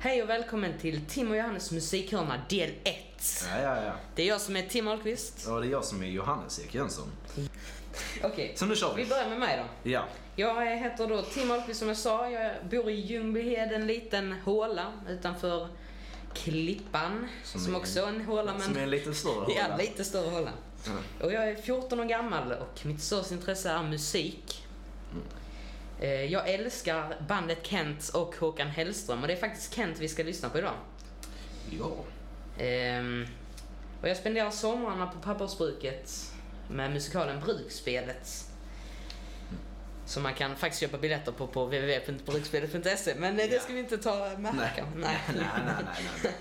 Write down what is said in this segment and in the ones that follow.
Hej och välkommen till Tim och Johannes musikhörna del 1. Ja, ja, ja. Det är jag som är Tim Ahlqvist. Och det är jag som är Johannes Ek Jönsson. Okej, Så nu kör vi. vi börjar med mig då. Ja. Jag heter då Tim Ahlqvist som jag sa. Jag bor i Ljungbyhed, en liten håla utanför Klippan. Som, Som är- också är en håla men... Som är en lite större Ja, håla. lite större håla. Ja. Och jag är 14 år gammal och mitt största intresse är musik. Eh, Jag älskar bandet Kent och Håkan Hellström och det är faktiskt Kent vi ska lyssna på idag. Ja. Ehm, och jag spenderar somrarna på pappersbruket med musikalen Brukspelet. Som man kan faktiskt köpa biljetter på på www.brukspelet.se men eh, det Ja. ska vi inte ta med här Nej. kanske. Nej, nej, nej, nej, nej.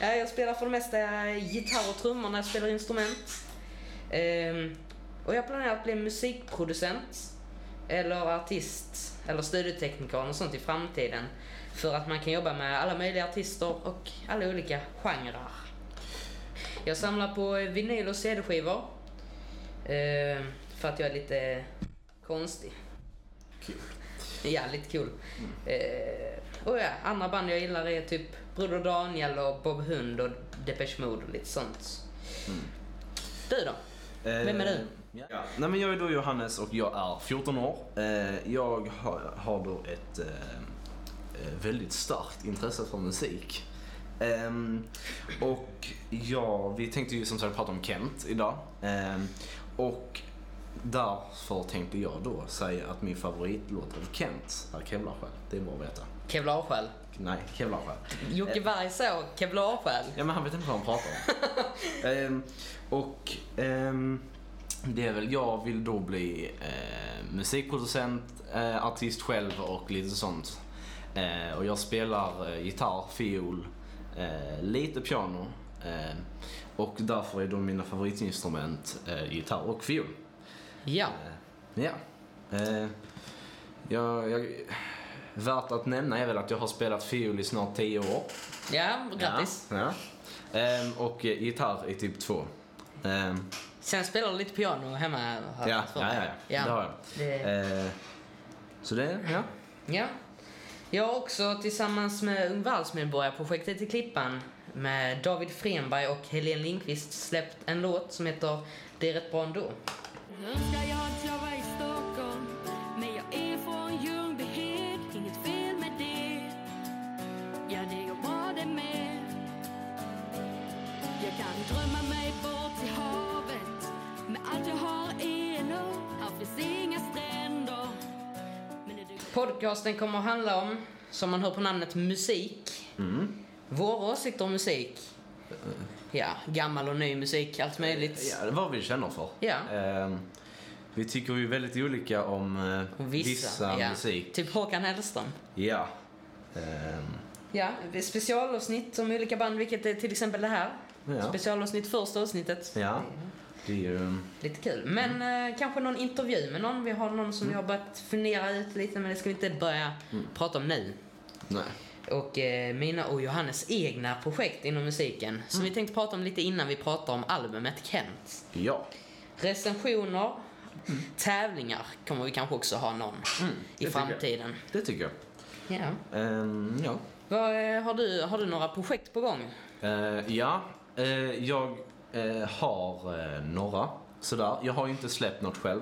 Ja, jag spelar för det mesta gitarr och trummor när jag spelar instrument. Ehm, och jag planerar att bli musikproducent eller artist eller studiotekniker och sånt i framtiden. För att man kan jobba med alla möjliga artister och alla olika genrer. Jag samlar på vinyl och CD-skivor. Ehm, för att jag är lite konstig. Kul. Ja, lite cool. Eh, och ja, andra band jag gillar är typ Broder Daniel och Bob Hund och Depeche Mode och lite sånt. Du då? Vem är du? Ja. Nej, men jag är då Johannes och jag är 14 år. Eh, Jag har, då ett eh, eh, väldigt starkt intresse för musik. Och ja, vi tänkte ju som sagt prata om Kent idag. Och därför tänkte jag då säga att min favoritlåt av Kent är Kevlarsjäl. Det är bra att veta. Kevlarsjäl. Nej, Kevlarsjäl. Jocke Berg så, Kevlarsjäl. Ja men han vet inte vad han pratar om. Ehm, och ehm, det är väl, jag vill då bli eh, musikproducent, eh, artist själv och lite sånt. Eh, och jag spelar eh, gitarr, fiol, eh, lite piano. Eh, och därför är då mina favoritinstrument gitarr och fiol. Ja. ja. jag, jag, värt att nämna är väl att jag har spelat fiol i snart 10 år. Ja, grattis. Ja, ja. Ehm, och gitarr i typ 2. Sen spelar du lite piano hemma. har ja, ja, ja, ja, det har jag. Det- Eh, så det, ja. Ja. Jag har också tillsammans med Ung Världsmedborgarprojektet i Klippan med David Frenberg och Helene Lindqvist släppt en låt som heter Det är rätt bra ändå. Önskar finns inga stränder Men det duger Podcasten kommer att handla om, som man hör på namnet, musik. Mm. Våra åsikter om musik. Ja, gammal och ny musik, allt möjligt. ja, det var vi känner för. Ja. Ehm, vi tycker ju väldigt olika om eh, Och vissa, ja. musik. Typ Håkan Hellström. Ja. Ehm, Ja, specialavsnitt om olika band, vilket är till exempel det här. Ja. Specialavsnitt första avsnittet. ja. Det är ju... Lite kul. Men eh, kanske någon intervju med någon. Vi har någon som vi har börjat fundera ut lite, men det ska vi inte börja prata om nu. Nej. Och eh, mina och Johannes egna projekt inom musiken. Som vi tänkte prata om lite innan vi pratar om albumet Kent. Ja. Recensioner, tävlingar kommer vi kanske också ha någon det i tycker framtiden. Det tycker jag. Ja. Ehm, ja. Vad, eh, har, du, har du några projekt på gång? Eh, ja, eh, jag eh, har eh, några sådär. Jag har ju inte släppt något själv.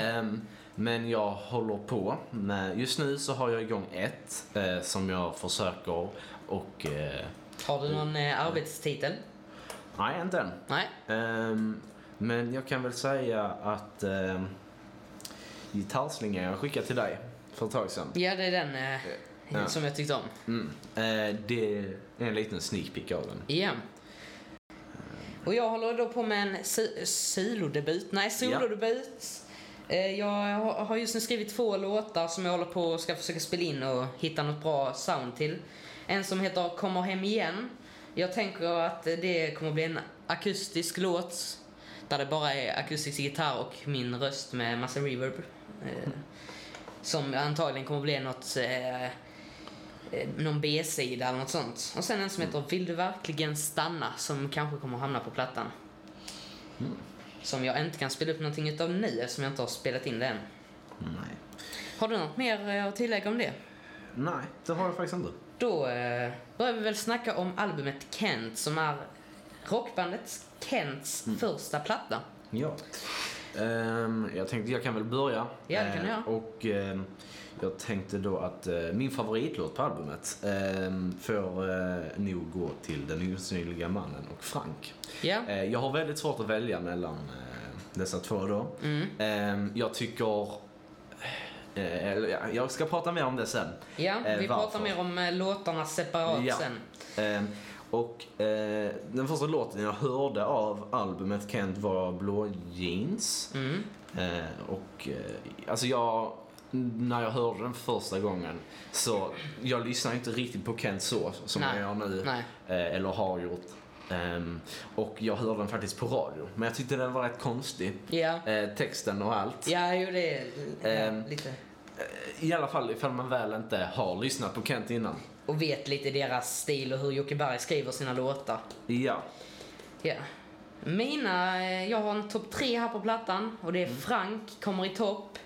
Ehm, men jag håller på med, just nu så har jag igång ett eh, som jag försöker och, eh, Har du någon eh, arbetstitel? nej inte än. Nej. Ehm, men jag kan väl säga att eh, gitarrslingan jag skickade till dig för ett tag sedan. Ja, det är den eh, Ja. som jag tyckte om. Mm. Eh, det är en liten sneak peek av den. Ja. Och jag håller då på med en si- silodebut. Nej, solodebut. Eh, Jag har- just nu skrivit två låtar som jag håller på och ska försöka spela in och hitta något bra sound till. En som heter Kommer hem igen. Jag tänker att det kommer bli en akustisk låt där det bara är akustisk gitarr och min röst med massa reverb. Eh, Som antagligen kommer bli något eh, någon B-sida eller något sånt. Och sen en som heter Vill du verkligen stanna? Som kanske kommer hamna på plattan. Som jag inte kan spela upp någonting utav nu eftersom jag inte har spelat in det än. Nej. Har du något mer eh, att tillägga om det? Nej, det har jag faktiskt inte. Då eh, börjar vi väl snacka om albumet Kent som är rockbandet Kents Mm. första platta. Ja. Ehm, jag tänkte jag kan väl börja. Ja, det kan du Eh, göra. Och ehm, jag tänkte då att eh, min favoritlåt på albumet um, får eh, nog gå till Den osynliga mannen och Frank. Ja. Eh, jag har väldigt svårt att välja mellan eh, dessa två då. Mm. Ehm, jag tycker... eh, jag ska prata mer om det sen. Ja, Eh, vi pratar varför? mer om eh, låtarna separat Ja. sen. Ehm, och eh, den första låten jag hörde av albumet Kent var Blå jeans. Mm. Eh, och eh, alltså jag, när jag hörde den första gången så jag lyssnar inte riktigt på Kent så som Nej. jag gör nu. Nej. Eh, eller har gjort. Ehm, och jag hörde den faktiskt på radio. Men jag tyckte den var rätt konstig. Ja. Eh, texten och allt. Ja, jo det är Ehm. lite. I alla fall ifall man väl inte har lyssnat på Kent innan. Och vet lite deras stil och hur Jocke Berg skriver sina låtar. Ja. Ja. Mina, eh, jag har en topp tre här på plattan och det Mm. är Frank kommer i topp.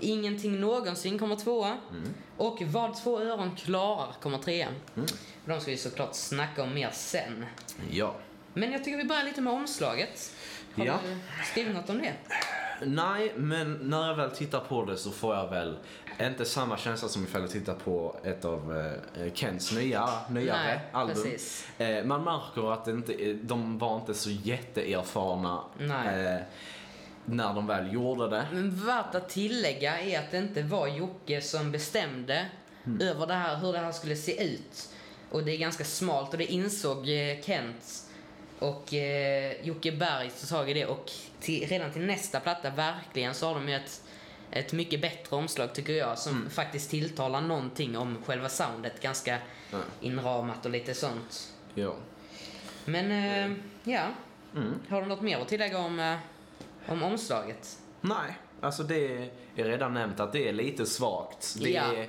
Ingenting någonsin kommer tvåa. Mm. Och Vad två öron klarar kommer trea. Mm. De ska vi såklart snacka om mer sen. Ja. Men jag tycker vi börjar lite med omslaget. Har Ja. du skrivit något om det? Nej, men när jag väl tittar på det så får jag väl inte samma känsla som ifall jag tittar på ett av eh, Kents nya, nyare Nej, album. precis. Eh, man märker att inte, de var inte så jätteerfarna Nej. Eh, när de väl gjorde det. Men värt att tillägga är att det inte var Jocke som bestämde Mm. över det här, hur det här skulle se ut. Och det är ganska smalt och det insåg eh, Kent och eh, Jocke Berg tog tag i det och till, redan till nästa platta verkligen så har de ju ett, ett mycket bättre omslag tycker jag som Mm. faktiskt tilltalar någonting om själva soundet. Ganska Ja. inramat och lite sånt. Ja. Men eh, ja, Mm. har du något mer att tillägga om, eh, om omslaget? Nej, alltså det är redan nämnt att det är lite svagt. Det Ja. är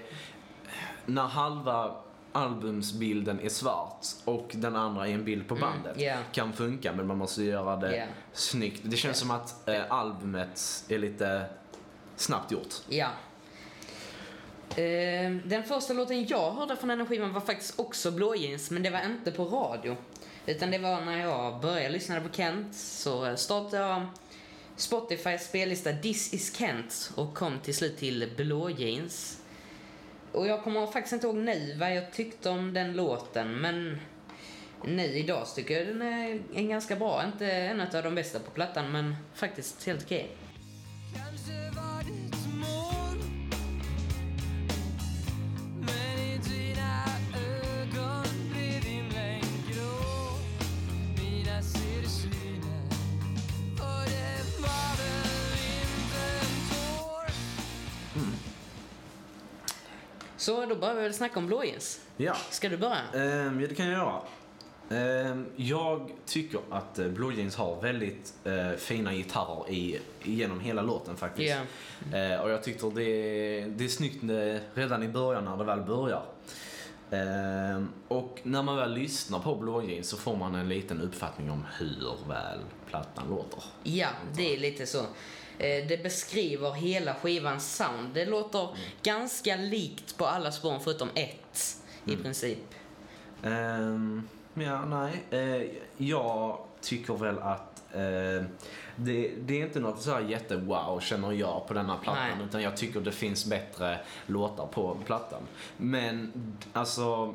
när halva albumsbilden är svart och den andra är en bild på bandet. Mm, ja. Kan funka men man måste göra det Ja. snyggt. Det känns som att eh, albumet är lite snabbt gjort. Ja. Eh, den första låten jag hörde från den skivan var faktiskt också Blå jeans, men det var inte på radio. Utan det var när jag började lyssna på Kent, så startade jag Spotifys spellista This is Kent och kom till slut till Blå jeans. Och jag kommer faktiskt inte ihåg nu vad jag tyckte om den låten, men nu idag så tycker jag den är, är ganska bra. Inte en av de bästa på plattan, men faktiskt helt okej. Okay. Så då börjar vi väl snacka om Blå jeans. Ja, Ska du börja? Ehm, ja det kan jag göra. Ehm, jag tycker att eh, Blue Jeans har väldigt eh, fina gitarrer i, genom hela låten faktiskt. Ja. Eh, och jag tycker det, det är snyggt redan i början när det väl börjar. Ehm, och när man väl lyssnar på Blue Jeans så får man en liten uppfattning om hur väl plattan låter. Ja, det är lite så. Eh, Det beskriver hela skivans sound. Det låter Mm. ganska likt på alla spåren förutom ett, i Mm. princip. Ehm, ja, nej. Eh, jag tycker väl att eh, det, det är inte något så här jätte-wow känner jag på denna plattan. Nej. Utan jag tycker det finns bättre låtar på plattan. Men alltså,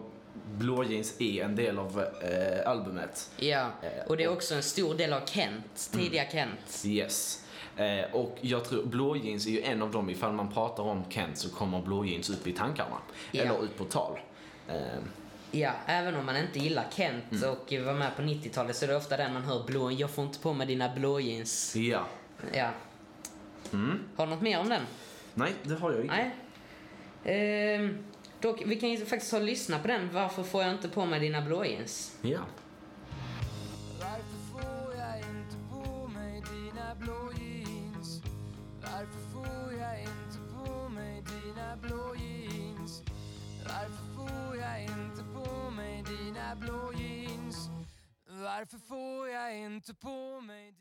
Blå Jeans är en del av eh, albumet. Ja, och det är också en stor del av Kent, tidiga Kent. Yes. Eh, och jag tror Blå Jeans är ju en av dem, ifall man pratar om Kent så kommer Blå Jeans upp i tankarna. Ja. Eller ut på tal. Eh, Ja, även om man inte gillar Kent Mm. och var med på 90-talet så är det ofta den man hör blå, jag får inte på mig dina blå jeans. ja. Ja. Mm. Har du något mer om den? Nej, det har jag inte. Nej. Ehm, då, vi kan ju faktiskt ta och lyssna på den. Varför får jag inte på mig dina blå jeans? Ja. Varför får jag inte på mig dina blå mig dina blå jeans? Varför får jag inte på mig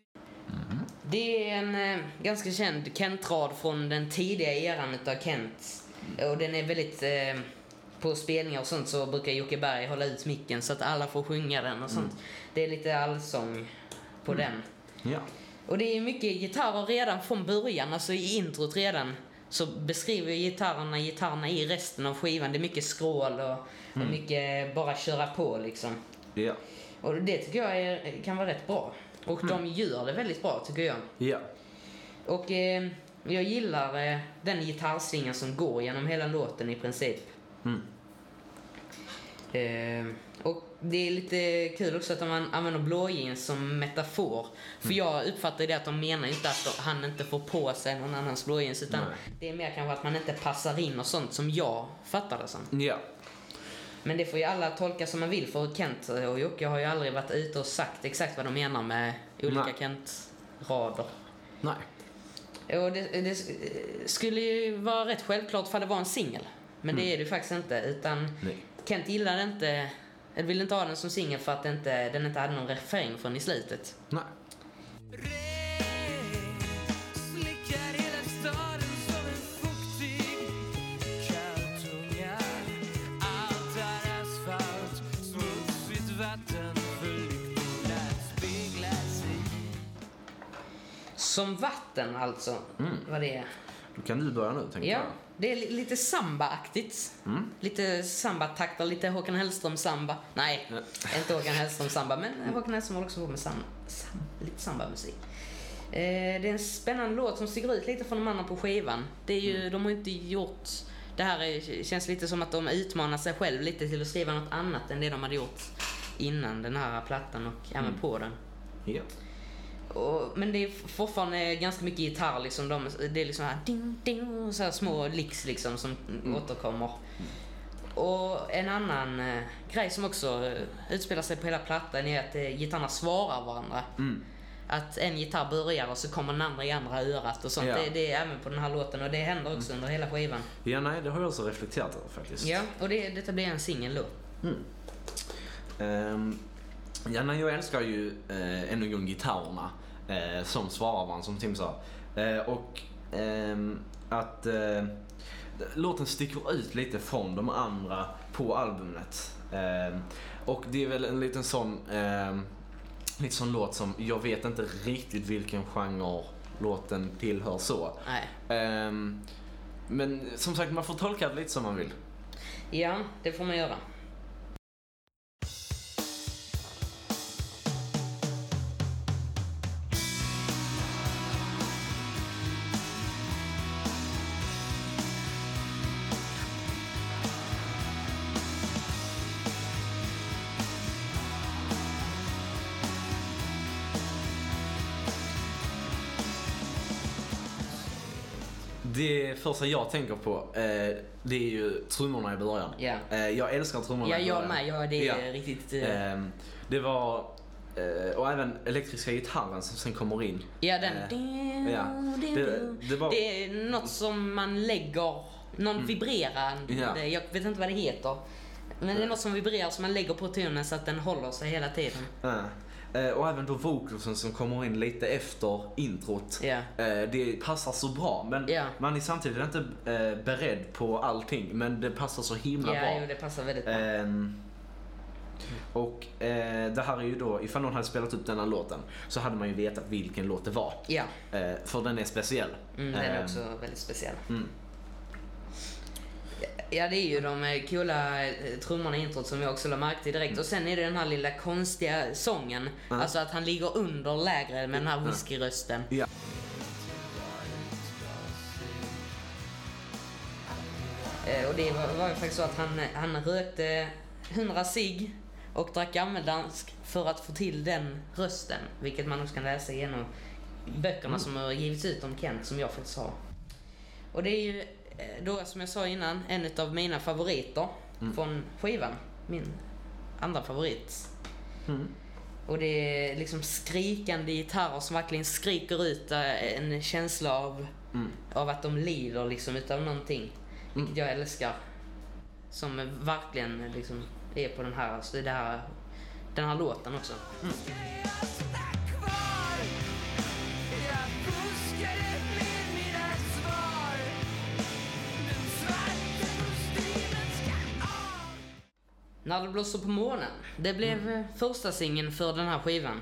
Det är en eh, ganska känd Kent-rad från den tidiga eran utav Kent. Och den är väldigt... Eh, på spelningar och sånt så brukar Jocke Berg hålla ut micken så att alla får sjunga den och sånt. Det är lite allsång på den. Ja. Och det är mycket gitarrer redan från början, alltså i introt redan så beskriver gitarrerna gitarrerna i resten av skivan. Det är mycket skrål och, och mycket bara köra på liksom. Ja. Och det tycker jag är, kan vara rätt bra. Och de gör det väldigt bra tycker jag. Ja. Och eh, jag gillar eh, den gitarrslingan som går genom hela låten i princip. Mm. Eh, det är lite kul också att man använder blåjeans som metafor. För Mm. jag uppfattar det att de menar inte att han inte får på sig någon annans blåjeans utan Nej. det är mer kanske att man inte passar in och sånt som jag fattar det som. Ja. Men det får ju alla tolka som man vill för Kent och Jocke har ju aldrig varit ute och sagt exakt vad de menar med olika. Kent-rader. Nej. Och det, det skulle ju vara rätt självklart för det var en singel. Men det är det ju faktiskt inte. Utan Nej. Kent gillade inte, eller ville inte ha den som singel för att inte, den inte hade någon refräng från i slutet. Nej. Som vatten alltså, vad det är. Då kan du börja nu, tänker Ja, jag. det är li- lite samba-aktigt. Mm. Lite samba-takter, lite Håkan Hellström-samba. Nej, inte Håkan Hellström-samba, men Håkan Hellström håller också på med sam, sam, lite samba-musik. Eh, det är en spännande låt som sticker ut lite från de andra på skivan. Det är ju, de har inte gjort... Det här är, känns lite som att de utmanar sig själv lite till att skriva något annat än det de hade gjort innan den här plattan och även på den. Ja. Och, men det är fortfarande ganska mycket gitarr liksom. De, det är liksom här, ding, ding, så här små licks liksom som återkommer. Och en annan eh, grej som också eh, utspelar sig på hela plattan är att eh, gitarrerna svarar varandra. Mm. Att en gitarr börjar och så kommer den andra i andra örat och sånt. Ja. Det, det är även på den här låten och det händer också under hela skivan. Ja, nej, det har jag också reflekterat över faktiskt. Ja, och det, detta blir en singel då. Ehm, ja, nej, jag eh, ännu en gång gitarrerna eh, som svarar varandra, som Tim sa. Eh, och ehm, att eh, låten sticker ut lite från de andra på albumet. Ehm, och det är väl en liten sån, ehm, lite sån låt som, jag vet inte riktigt vilken genre låten tillhör så. Men som sagt, man får tolka det lite som man vill. Ja, det får man göra. Det första jag tänker på, eh, det är ju trummorna i början. Ja. Eh, jag älskar trummorna Ja, i jag början. med. Ja, det är Ja. riktigt... eh, Ehm, det var, eh, och även elektriska gitarren som sen kommer in. Ja, den... Eh, ja. Det, det var, Det är något som man lägger, någon vibrerande, Ja. jag vet inte vad det heter. Men det är något som vibrerar som man lägger på tonen så att den håller sig hela tiden. Ja. Eh, och även då vocalsen som kommer in lite efter introt. Ja. Eh, det passar så bra. Men Ja. man är samtidigt inte eh, beredd på allting. Men det passar så himla Ja, bra. jo, det passar väldigt bra. Ehm, och eh, det här är ju då, ifall någon hade spelat upp den här låten så hade man ju vetat vilken låt det var. Ja, för den är speciell. mm, den är Ehm, också väldigt speciell. mm. Ja, det är ju de eh, coola eh, trummorna i introt som jag också la märke till direkt. Och sen är det den här lilla konstiga sången. Ja. Alltså att han ligger under lägre med den här whiskyrösten. Ja. Eh, Och det var, ju faktiskt så att han, han rökte 100 cigg och drack gammeldansk för att få till den rösten. Vilket man också kan läsa genom böckerna som har givits ut om Kent, som jag faktiskt har. Och det är ju då, som jag sa innan, en av mina favoriter från skivan. Min andra favorit. Mm. Och det är liksom skrikande gitarrer som verkligen skriker ut eh, en känsla av, Mm. av att de lider liksom utav någonting. Vilket jag älskar. Som verkligen liksom är på den här, så det här, den här låten också. När det blåser på månen. Det blev eh, första singeln för den här skivan.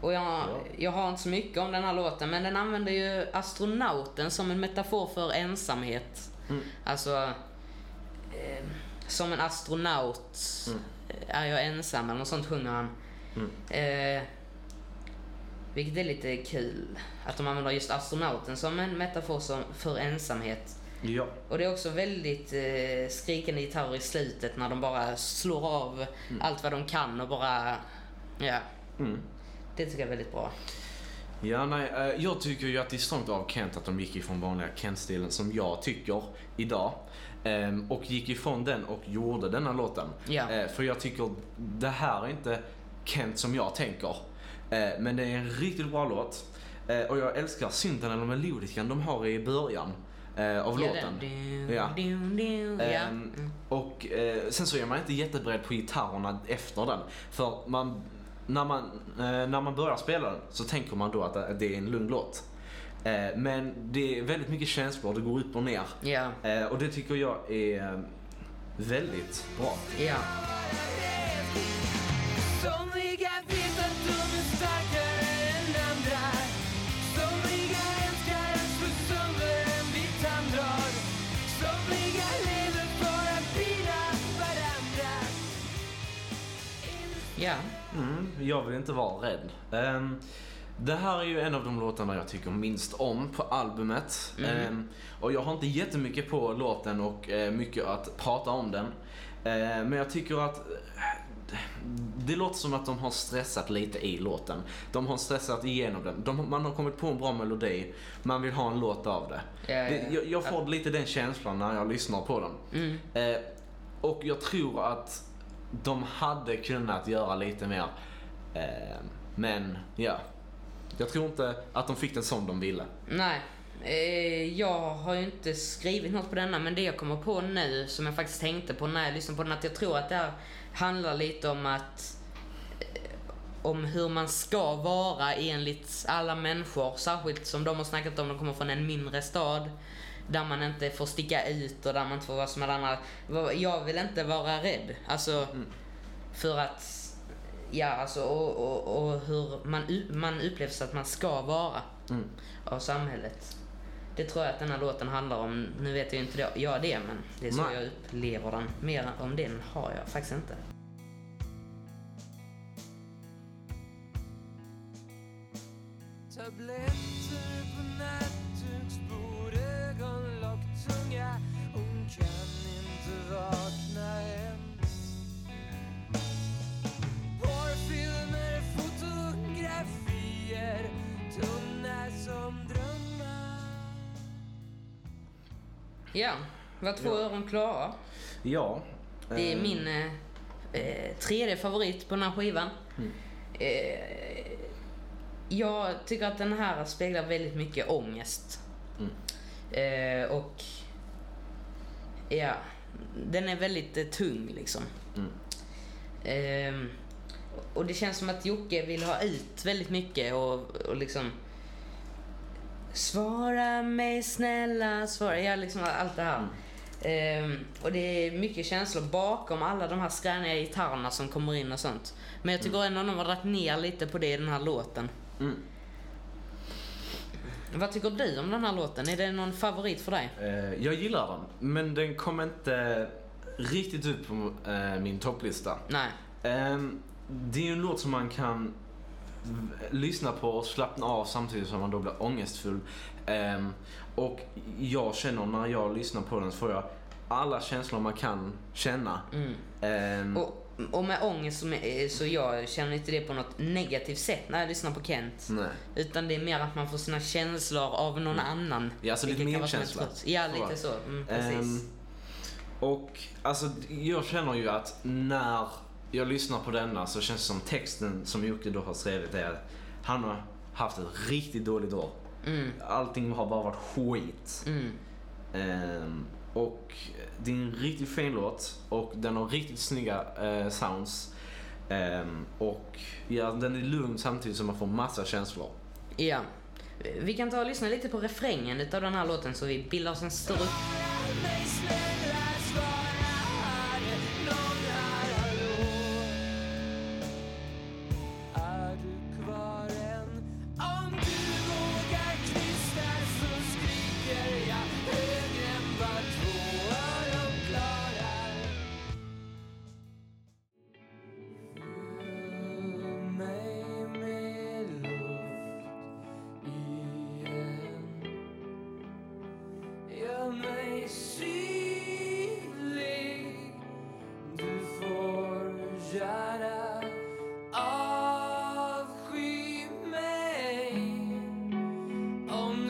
Och jag, jag har inte så mycket om den här låten, men den använder ju astronauten som en metafor för ensamhet. Alltså, eh, som en astronaut är jag ensam, eller något sånt sjunger han. Eh, vilket är lite kul, att de använder just astronauten som en metafor som, för ensamhet. Ja. Och det är också väldigt eh, skrikande gitarrer i slutet när de bara slår av allt vad de kan och bara, ja. Mm. Det tycker jag är väldigt bra. Ja, nej, eh, jag tycker ju att det är strångt av Kent att de gick ifrån vanliga Kent-stilen som jag tycker idag. Ehm, och gick ifrån den och gjorde denna låten. Ja. Eh, för jag tycker det här är inte Kent som jag tänker. Eh, men det är en riktigt bra låt. Och jag älskar synten eller melodikan de har i början eh, av låten. Ja. Ehm, Mm. Och eh, sen så är man inte jätteberedd på gitarrerna efter den. För man, när, man, eh, när man börjar spela den så tänker man då att det- det är en lugn låt. Eh, men det är väldigt mycket känslor, det går upp och ner. Eh, och det tycker jag är väldigt bra. ja. Ja, Mm, jag vill inte vara rädd. Ehm, det här är ju en av de låtarna jag tycker minst om på albumet. Ehm, och jag har inte jättemycket på låten och eh, mycket att prata om den. Eh, men jag tycker att eh, det låter som att de har stressat lite i låten. De har stressat igenom den. De, man har kommit på en bra melodi, man vill ha en låt av det. Ja, ja, ja. det jag, jag får lite den känslan när jag lyssnar på den. Mm. Och jag tror att de hade kunnat göra lite mer. Eh, men ja, jag tror inte att de fick den som de ville. nej. Eh, jag har ju inte skrivit något på denna, men det jag kommer på nu, som jag faktiskt tänkte på när jag lyssnade på den, att jag tror att det här handlar lite om att eh, om hur man ska vara enligt alla människor, särskilt som de har snackat om, de kommer från en mindre stad där man inte får sticka ut och där man inte får vara som alla andra. Jag vill inte vara rädd, alltså för att Ja, alltså och, och, och hur man, man upplevs att man ska vara Mm. av samhället. Det tror jag att den här låten handlar om. Nu vet jag ju inte det- jag det, men det är så Nej. jag upplever den. Mer om den har jag faktiskt inte. Tabletter Ja, var två Ja. öron klara. Ja. Det är eh, min eh, tredje favorit på den här skivan. Mm. Eh, jag tycker att den här speglar väldigt mycket ångest. Mm. Eh, och ja, den är väldigt eh, tung liksom. Mm. Ehm, och det känns som att Jocke vill ha ut väldigt mycket och, och liksom Svara mig snälla, svara, ja liksom allt det här. Ehm, och det är mycket känslor bakom alla de här skräniga gitarrerna som kommer in och sånt. Men jag tycker ändå att de har dragit ner lite på det i den här låten. Mm. Vad tycker du om den här låten? Är det någon favorit för dig? Eh, jag gillar den, men den kom inte riktigt upp på eh, min topplista. Nej. Ehm, det är ju en låt som man kan lyssna på och slappna av samtidigt som man då blir ångestfull. Ehm, och jag känner när jag lyssnar på den så får jag alla känslor man kan känna. Mm. Ehm, Och, och med ångest så, så jag känner inte det på något negativt sätt när jag lyssnar på Kent. nej. Utan det är mer att man får sina känslor av någon annan. Mm. Ja, alltså lite medkänsla. Ja, lite så. Mm, precis. Ehm, och alltså jag känner ju att när jag lyssnar på denna så känns det som texten som Jocke då har skrivit är att han har haft ett riktigt dåligt år. Mm, Allting har bara varit skit. mm. Ehm, och det är en riktigt fin låt och den har riktigt snygga eh, sounds. Ehm, och ja, den är lugn samtidigt som man får massa känslor. Ja. Vi kan ta och lyssna lite på refrängen utav den här låten så vi bildar oss en större... synlig. Du får gärna avsky mig om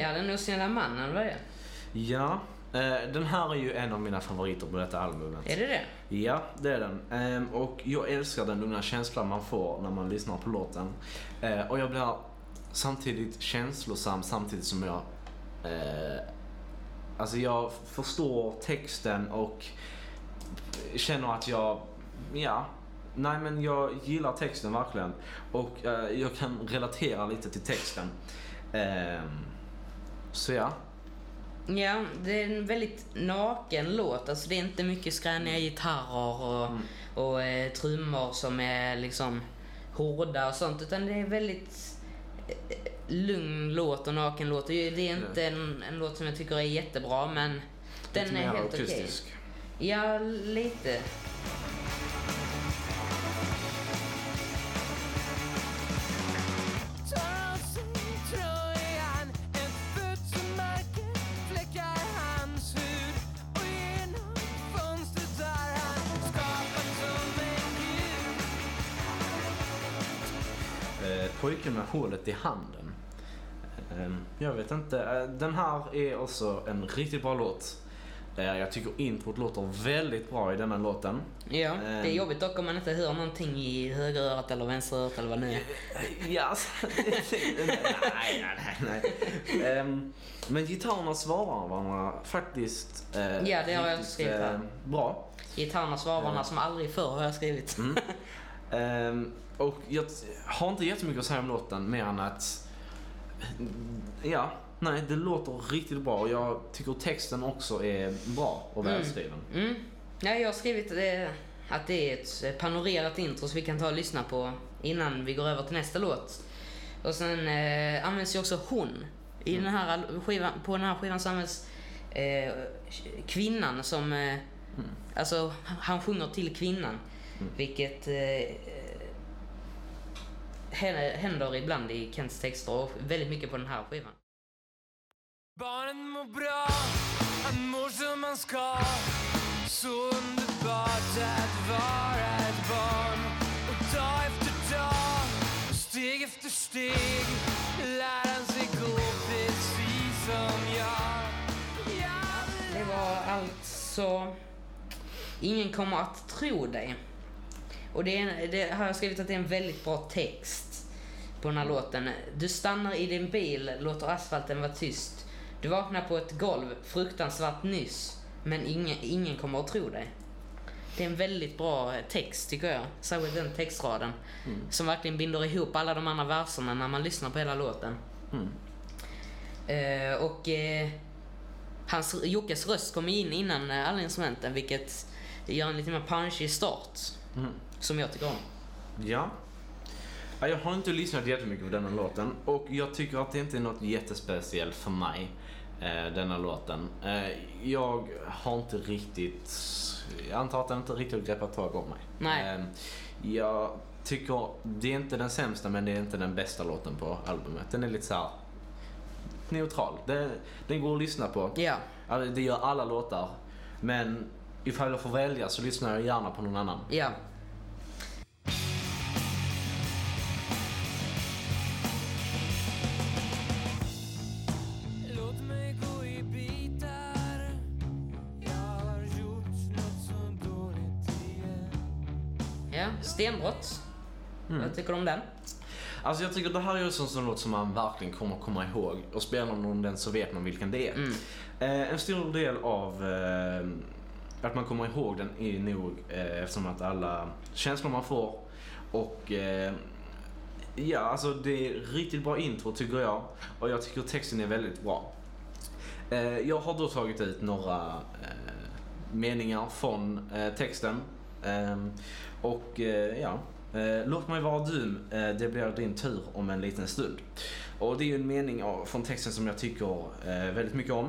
Ja. Den osynliga mannen var det. Ja den här är ju en av mina favoriter på detta albumet. Är det det? Ja, det är den. Ehm, och jag älskar den lugna känslan man får när man lyssnar på låten. Eh, och jag blir samtidigt känslosam samtidigt som jag... Eh, alltså jag förstår texten och känner att jag... Ja. Nej men jag gillar texten verkligen. Och eh, jag kan relatera lite till texten. Ehm, så ja. Ja, det är en väldigt naken låt. Alltså det är inte mycket skräniga gitarrer och, Mm. och eh, trummor som är liksom hårda och sånt. Utan det är väldigt eh, lugn låt och naken låt. Det är är inte en, en låt som jag tycker är jättebra, men den Lite är mer helt okej. akustisk. Ja, lite. Pojken med hålet i handen. Eh, jag vet inte. Eh, den här är också en riktigt bra låt. Eh, jag tycker introt låter väldigt bra i denna låten. Ja, det är Ehm. jobbigt dock om man inte hör någonting i högerörat eller vänsterörat eller vad det nu är. Ja, alltså, nej, nej, nej. Ehm, men gitarrerna svarar varandra faktiskt eh, Ja, det har jag skrivit här. eh, bra. Gitarrerna svararna som aldrig förr har jag skrivit. Mm. Ehm, och jag har inte jättemycket att säga om låten mer än att ja, nej, det låter riktigt bra och jag tycker texten också är bra och Mm. välskriven. Mm. Ja, jag har skrivit det, att det är ett panorerat intro som vi kan ta och lyssna på innan vi går över till nästa låt. Och sen eh, används ju också hon. I den här skivan, på den här skivan så används eh, kvinnan som... Eh, Alltså, han sjunger till kvinnan. Vilket eh, händer- händer ibland i Kents texter och väldigt mycket på den här skivan. Barnen mår bra, han mår som han ska Så underbart att vara ett barn Och dag efter dag, steg efter steg Lär han sig gå precis som jag Jag vill Det var alltså Ingen kommer att tro dig. Och det, är, det har jag skrivit att det är en väldigt bra text på den här låten. Du stannar i din bil, låter asfalten vara tyst. Du vaknar på ett golv, fruktansvärt nyss. Men ingen, ingen kommer att tro dig. Det är en väldigt bra text tycker jag. Särskilt den textraden. Som verkligen binder ihop alla de andra verserna när man lyssnar på hela låten. Mm. Eh, och eh, hans, Jockes röst kommer in innan eh, alla instrumenten vilket gör en lite mer punchig start. Mm. Som jag tycker om. Ja. Ja, Jag har inte lyssnat jättemycket på denna låten och jag tycker att det inte är något jättespeciellt för mig, eh, denna låten. Eh, jag har inte riktigt, jag antar att den inte riktigt har greppat tag om mig. Nej. Eh, jag tycker, det är inte den sämsta men det är inte den bästa låten på albumet. Den är lite så här neutral. Den, den går att lyssna på. Ja. Ja, Det gör alla låtar. Men ifall jag får välja så lyssnar jag gärna på någon annan. Ja. Ja, stenbrott. Vad tycker du om den? Alltså jag tycker det här är en sån låt som man verkligen kommer komma ihåg. Och spelar någon den så vet man vilken det är. Mm. Eh, en stor del av eh, att man kommer ihåg den är nog eh, eftersom att alla känslor man får och eh, ja, alltså det är riktigt bra intro tycker jag. Och jag tycker texten är väldigt bra. Eh, jag har då tagit ut några eh, meningar från texten. Ehm, och eh, ja, eh, låt mig vara dum, eh, det blir din tur om en liten stund. Och det är ju en mening från texten som jag tycker väldigt mycket om.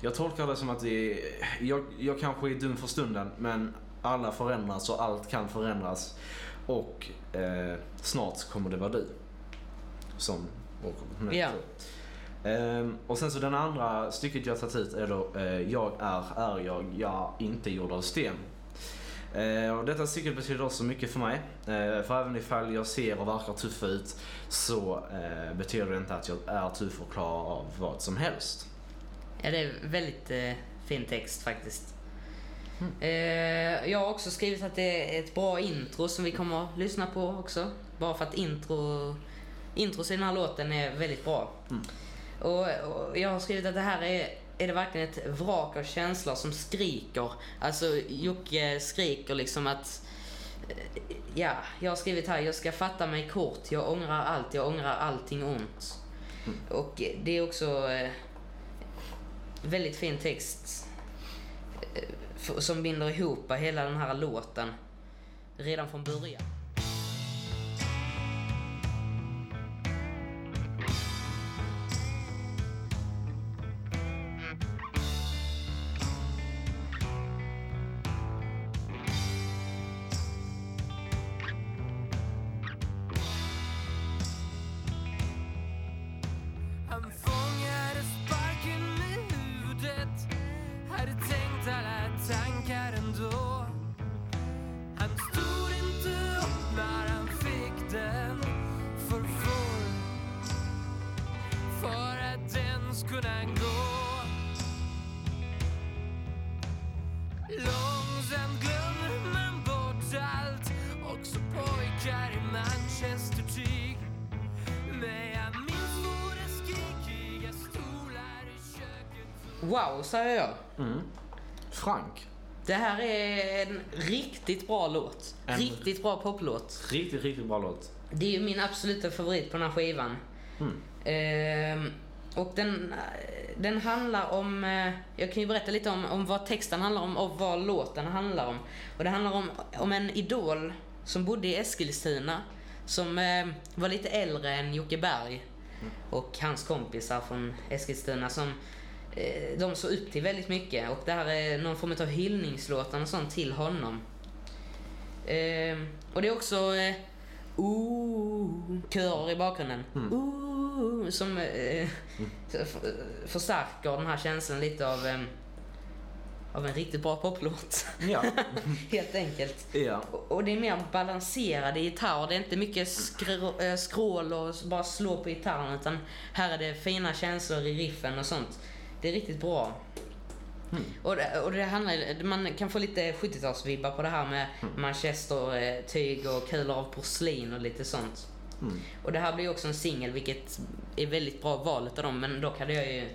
Jag tolkar det som att det är, jag, jag kanske är dum för stunden men alla förändras och allt kan förändras. Och eh, snart kommer det vara du. som nej, Ja. så. Ehm, och sen så den andra stycket jag tagit ut är då eh, Jag är, är jag, jag inte gjord av sten. Eh, och detta stycket betyder också mycket för mig. Eh, för även ifall jag ser och verkar tuff ut så eh, betyder det inte att jag är tuff och klarar av vad som helst. Ja, det är väldigt fin text faktiskt. Eh, jag har också skrivit att det är ett bra intro som vi kommer att lyssna på också. Bara för att intro, intros i den här låten är väldigt bra. Och, och jag har skrivit att det här är, är det verkligen ett vrak av känslor som skriker. Alltså Jocke skriker liksom att eh, Ja, jag har skrivit här, jag ska fatta mig kort, jag ångrar allt, jag ångrar allting ont. Och eh, det är också eh, väldigt fin text eh, som binder ihop hela den här låten redan från början. Han Wow, säger jag. Frank, Det här är en riktigt bra låt. En- Riktigt bra poplåt. riktigt, riktigt bra låt. Det är ju min absoluta favorit på den här skivan. Ehm, och den, den handlar om, eh, jag kan ju berätta lite om, om vad texten handlar om och vad låten handlar om. Och det handlar om, om en idol som bodde i Eskilstuna som eh, var lite äldre än Jocke Berg och hans kompisar från Eskilstuna som de såg upp till väldigt mycket och det här är någon form av hyllningslåtar och sånt till honom. Ehm, och det är också eh, körer i bakgrunden. Ooh, som eh, f- förstärker den här känslan lite av, eh, av en riktigt bra poplåt. Ja. Helt enkelt. ja. Och- Och det är mer balanserade gitarrer. Det är inte mycket skrå, äh, skrål och bara slå på gitarren. Utan här är det fina känslor i riffen och sånt. Det är riktigt bra. Och, det, och det handlar, man kan få lite 70-talsvibbar på det här med manchestertyg och kulor av porslin och lite sånt. Och det här blir också en singel, vilket är väldigt bra valet av dem. Men dock hade jag ju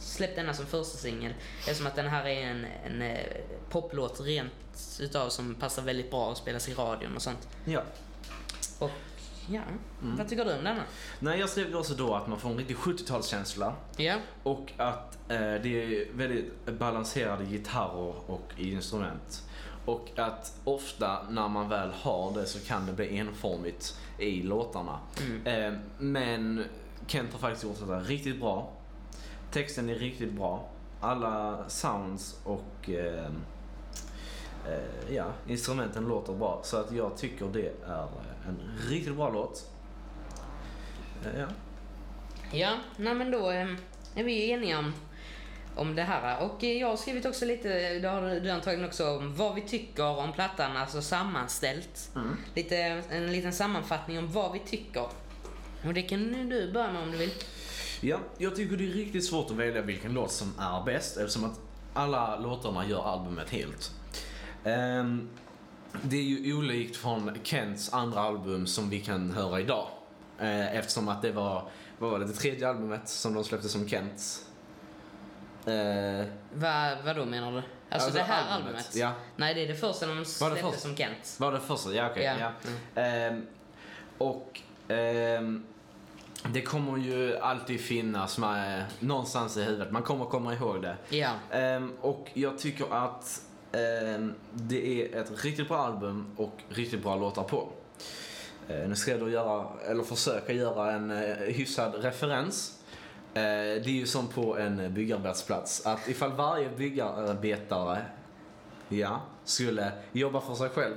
släppt denna som första singel. Eftersom att den här är en, en eh, poplåt rent utav som passar väldigt bra att spelas i radion och sånt. ja. Och ja, vad tycker du om denna? Nej, jag skrev också då att man får en riktig 70-talskänsla. Ja, Och att eh, det är väldigt balanserade gitarrer och instrument. Och att ofta när man väl har det så kan det bli enformigt i låtarna. Eh, men Kent har faktiskt gjort det riktigt bra. Texten är riktigt bra. Alla sounds och eh, eh, ja, instrumenten låter bra. Så att jag tycker det är en riktigt bra låt. Eh, ja. ja nej men då eh, är vi eniga om, om det här. Och eh, jag har skrivit också lite, det har du antagligen också, om vad vi tycker om plattan, alltså sammanställt. Lite, en liten sammanfattning om vad vi tycker. Och det kan du börja med om du vill. Ja, jag tycker det är riktigt svårt att välja vilken låt som är bäst eftersom att alla låtarna gör albumet helt. Ehm, det är ju olikt från Kents andra album som vi kan höra idag. Eh, eftersom att det var, vad var det, det tredje albumet som de släppte som Kents. Eh, Vad, vad då menar du? Alltså, Alltså det här albumet, albumet? ja. Nej, det är det första de släppte som Kent. var det första? Ja, okej. Ja. ja. Ehm, och ehm, det kommer ju alltid finnas med, någonstans i huvudet. Man kommer komma ihåg det. Ja. Ehm, och jag tycker att Ehm, det är ett riktigt bra album och riktigt bra låtar på. Ehm, nu ska jag då göra, eller försöka göra en eh, hyfsad referens. Ehm, det är ju som på en byggarbetsplats. Att ifall varje byggarbetare ja, skulle jobba för sig själv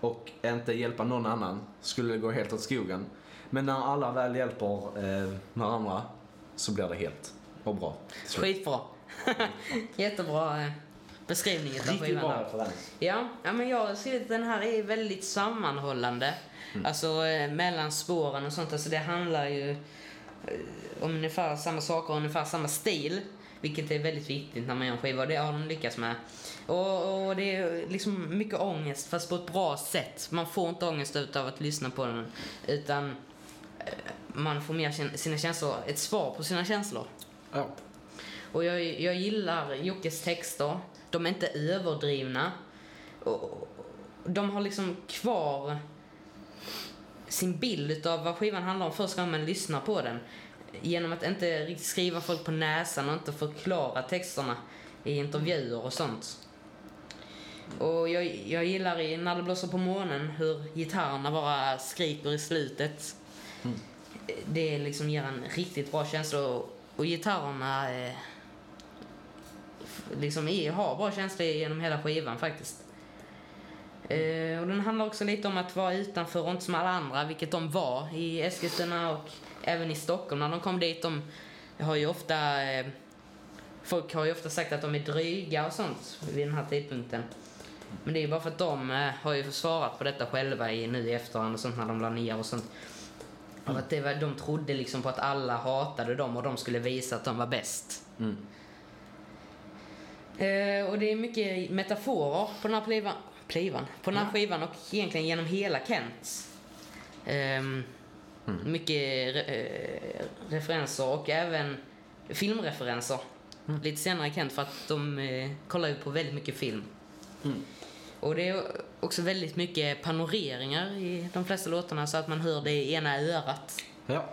och inte hjälpa någon annan skulle det gå helt åt skogen. Men när alla väl hjälper eh, varandra så blir det helt och bra. Skitbra. Jättebra eh eh, beskrivning av Riktigt skivan. bra referens. Ja, ja, men jag har skrivit att den här är väldigt sammanhållande. Alltså eh, mellan spåren och sånt. Alltså det handlar ju eh, om ungefär samma saker och ungefär samma stil. Vilket är väldigt viktigt när man gör en skiva och det har de lyckats med. Och, och det är liksom mycket ångest fast på ett bra sätt. Man får inte ångest utav att lyssna på den. Utan eh, man får mer sina känslor, ett svar på sina känslor. Ja. Och jag, jag gillar Jockes texter. De är inte överdrivna. Och de har liksom kvar sin bild av vad skivan handlar om första gången man lyssnar på den. Genom att inte riktigt skriva folk på näsan och inte förklara texterna i intervjuer och sånt. Och jag, jag gillar i När det blåser på månen hur gitarrerna bara skriker i slutet. Det liksom ger en riktigt bra känsla och, och gitarrerna eh, liksom har bra känslor genom hela skivan faktiskt. Eh, och den handlar också lite om att vara utanför och inte som alla andra, vilket de var i Eskilstuna och även i Stockholm när de kom dit. De har ju ofta, eh, folk har ju ofta sagt att de är dryga och sånt vid den här tidpunkten. Men det är ju bara för att de eh, har ju svarat på detta själva i, nu i efterhand och sånt när de la ner och sånt. Av att det var, de trodde liksom på att alla hatade dem och de skulle visa att de var bäst. Mm. Eh, och det är mycket metaforer på den här plivan, plivan, på den här Ja. skivan och egentligen genom hela Kents. Ehm, Mycket re, eh, referenser och även filmreferenser. Lite senare Kent för att de eh, kollar ju på väldigt mycket film. Mm. Och det är också väldigt mycket panoreringar i de flesta låtarna så att man hör det i ena örat. Ja.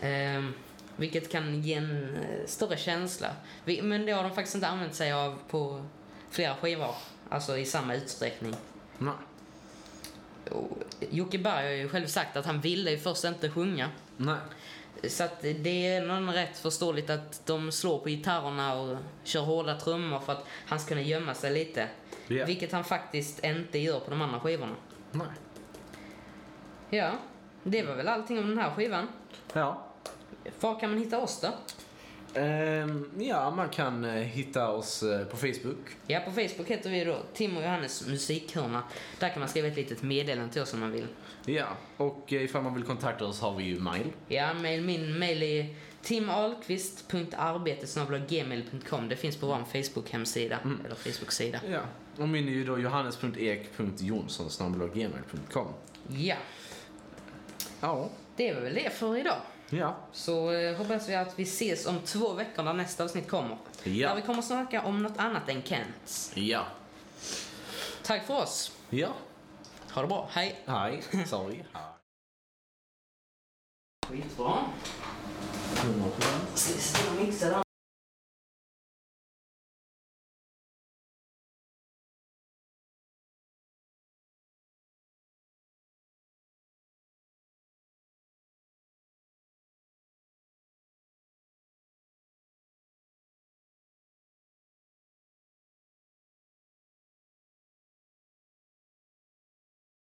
Ehm, vilket kan ge en eh, större känsla. Men det har de faktiskt inte använt sig av på flera skivor. Alltså i samma utsträckning. Nej. Jocke Berg har ju själv sagt att han ville ju först inte sjunga. Nej. Så att det är någon rätt förståeligt att de slår på gitarrerna och kör hårda trummor för att han ska kunna gömma sig lite. Ja. Vilket han faktiskt inte gör på de andra skivorna. Nej. Ja, det var väl allting om den här skivan. Ja. Var kan man hitta oss då? Ehm, ja, man kan eh, hitta oss eh, på Facebook. Ja, på Facebook heter vi då Tim och Johannes musikhörna. Där kan man skriva ett litet meddelande till oss om man vill. Ja, och eh, ifall man vill kontakta oss har vi ju mail. Ja, mail, min mail är timahlqvist.arbete.gmail.com. Det finns på vår Facebook-hemsida, eller Facebook-sida. Ja. Och min är ju då johannes.ek.jonsson.gmail.com. Ja, Ja. det är väl det för idag. Ja. Så eh, hoppas vi att vi ses om två veckor när nästa avsnitt kommer. Ja. Där vi kommer snacka om något annat än Kents. Ja. Tack för oss. Ja. Ha det bra. Hej. Hej. Sorry. Skitbra. Hej.